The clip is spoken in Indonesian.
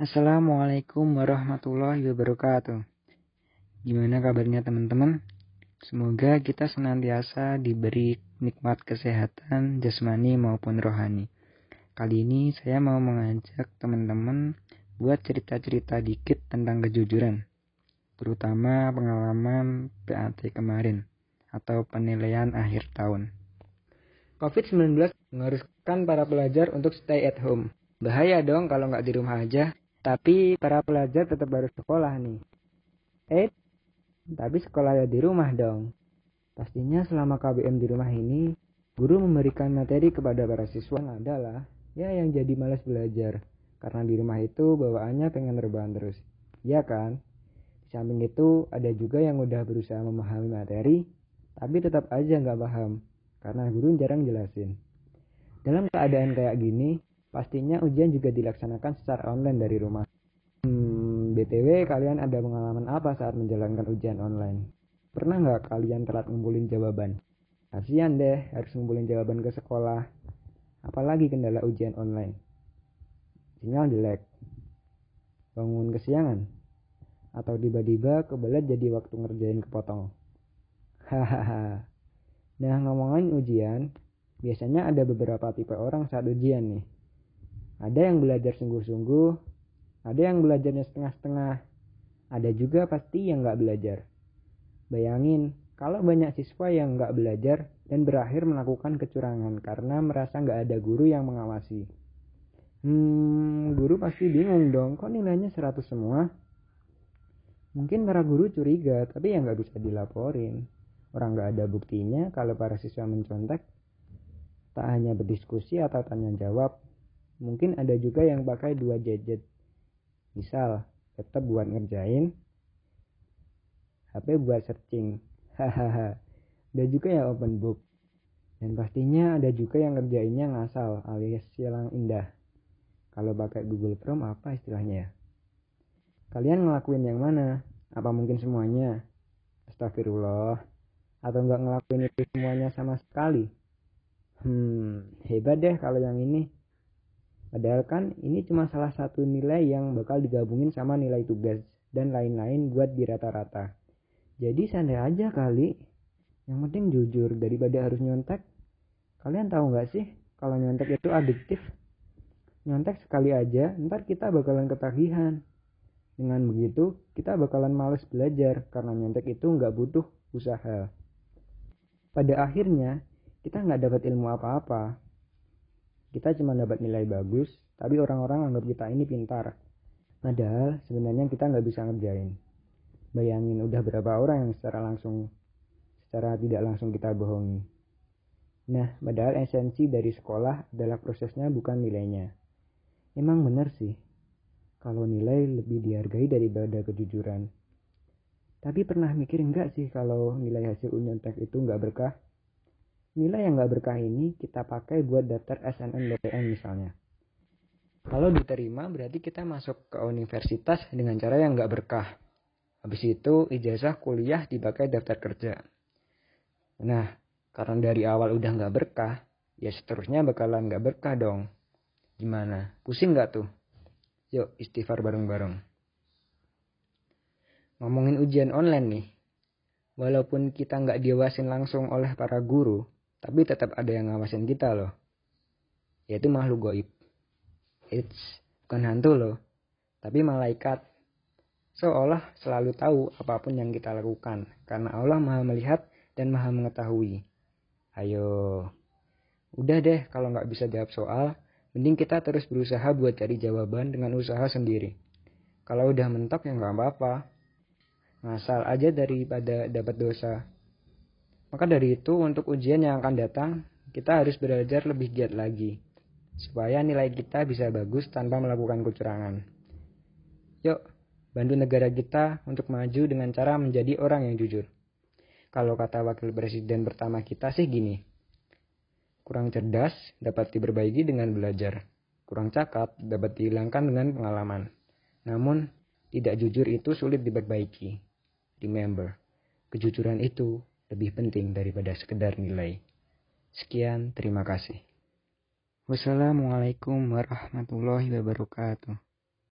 Assalamualaikum warahmatullahi wabarakatuh. Gimana kabarnya teman-teman? Semoga kita senantiasa diberi nikmat kesehatan jasmani maupun rohani. Kali ini saya mau mengajak teman-teman buat cerita-cerita dikit tentang kejujuran, terutama pengalaman PAT kemarin atau penilaian akhir tahun. COVID-19 mengharuskan para pelajar untuk stay at home. Bahaya dong kalau nggak di rumah aja. Tapi para pelajar tetap harus sekolah nih. Eh, tapi sekolahnya di rumah dong. Pastinya selama KBM di rumah ini, guru memberikan materi kepada para siswa adalah ya yang jadi malas belajar. Karena di rumah itu bawaannya pengen rebahan terus. Ya kan? Di samping itu ada juga yang udah berusaha memahami materi, tapi tetap aja nggak paham. Karena guru jarang jelasin. Dalam keadaan kayak gini, Pastinya ujian juga dilaksanakan secara online dari rumah. Hmm, BTW kalian ada pengalaman apa saat menjalankan ujian online? Pernah nggak kalian telat ngumpulin jawaban? Kasian deh harus ngumpulin jawaban ke sekolah. Apalagi kendala ujian online. Sinyal jelek. Bangun kesiangan. Atau tiba-tiba kebelet jadi waktu ngerjain kepotong. Hahaha. nah ngomongin ujian, biasanya ada beberapa tipe orang saat ujian nih. Ada yang belajar sungguh-sungguh, ada yang belajarnya setengah-setengah, ada juga pasti yang nggak belajar. Bayangin, kalau banyak siswa yang nggak belajar dan berakhir melakukan kecurangan karena merasa nggak ada guru yang mengawasi. Hmm, guru pasti bingung dong, kok nilainya 100 semua? Mungkin para guru curiga, tapi ya nggak bisa dilaporin. Orang nggak ada buktinya kalau para siswa mencontek. Tak hanya berdiskusi atau tanya jawab, mungkin ada juga yang pakai dua gadget. Misal laptop buat ngerjain HP buat searching. Hahaha. Ada juga yang open book. Dan pastinya ada juga yang ngerjainnya ngasal alias silang indah. Kalau pakai Google Chrome apa istilahnya ya? Kalian ngelakuin yang mana? Apa mungkin semuanya? Astagfirullah. Atau nggak ngelakuin itu semuanya sama sekali? Hmm hebat deh kalau yang ini Padahal kan ini cuma salah satu nilai yang bakal digabungin sama nilai tugas dan lain-lain buat di rata-rata. Jadi santai aja kali. Yang penting jujur daripada harus nyontek. Kalian tahu nggak sih kalau nyontek itu adiktif? Nyontek sekali aja, ntar kita bakalan ketagihan. Dengan begitu, kita bakalan males belajar karena nyontek itu nggak butuh usaha. Pada akhirnya, kita nggak dapat ilmu apa-apa, kita cuma dapat nilai bagus, tapi orang-orang anggap kita ini pintar. Padahal sebenarnya kita nggak bisa ngerjain. Bayangin udah berapa orang yang secara langsung, secara tidak langsung kita bohongi. Nah, padahal esensi dari sekolah adalah prosesnya bukan nilainya. Emang benar sih, kalau nilai lebih dihargai daripada kejujuran. Tapi pernah mikir enggak sih kalau nilai hasil tes itu nggak berkah? Nilai yang nggak berkah ini kita pakai buat daftar SNMPTN misalnya. Kalau diterima berarti kita masuk ke universitas dengan cara yang nggak berkah. Habis itu ijazah kuliah dipakai daftar kerja. Nah, karena dari awal udah nggak berkah, ya seterusnya bakalan nggak berkah dong. Gimana? Pusing nggak tuh? Yuk istighfar bareng-bareng. Ngomongin ujian online nih. Walaupun kita nggak diwasin langsung oleh para guru, tapi tetap ada yang ngawasin kita loh. Yaitu makhluk goib. It's bukan hantu loh, tapi malaikat. Seolah selalu tahu apa pun yang kita lakukan, karena Allah maha melihat dan maha mengetahui. Ayo, udah deh kalau nggak bisa jawab soal, mending kita terus berusaha buat cari jawaban dengan usaha sendiri. Kalau udah mentok ya nggak apa-apa. Ngasal aja daripada dapat dosa. Maka dari itu untuk ujian yang akan datang, kita harus belajar lebih giat lagi. Supaya nilai kita bisa bagus tanpa melakukan kecurangan. Yuk, bantu negara kita untuk maju dengan cara menjadi orang yang jujur. Kalau kata wakil presiden pertama kita sih gini. Kurang cerdas dapat diperbaiki dengan belajar. Kurang cakap dapat dihilangkan dengan pengalaman. Namun, tidak jujur itu sulit diperbaiki. Remember, kejujuran itu lebih penting daripada sekedar nilai. Sekian, terima kasih. Wassalamualaikum warahmatullahi wabarakatuh.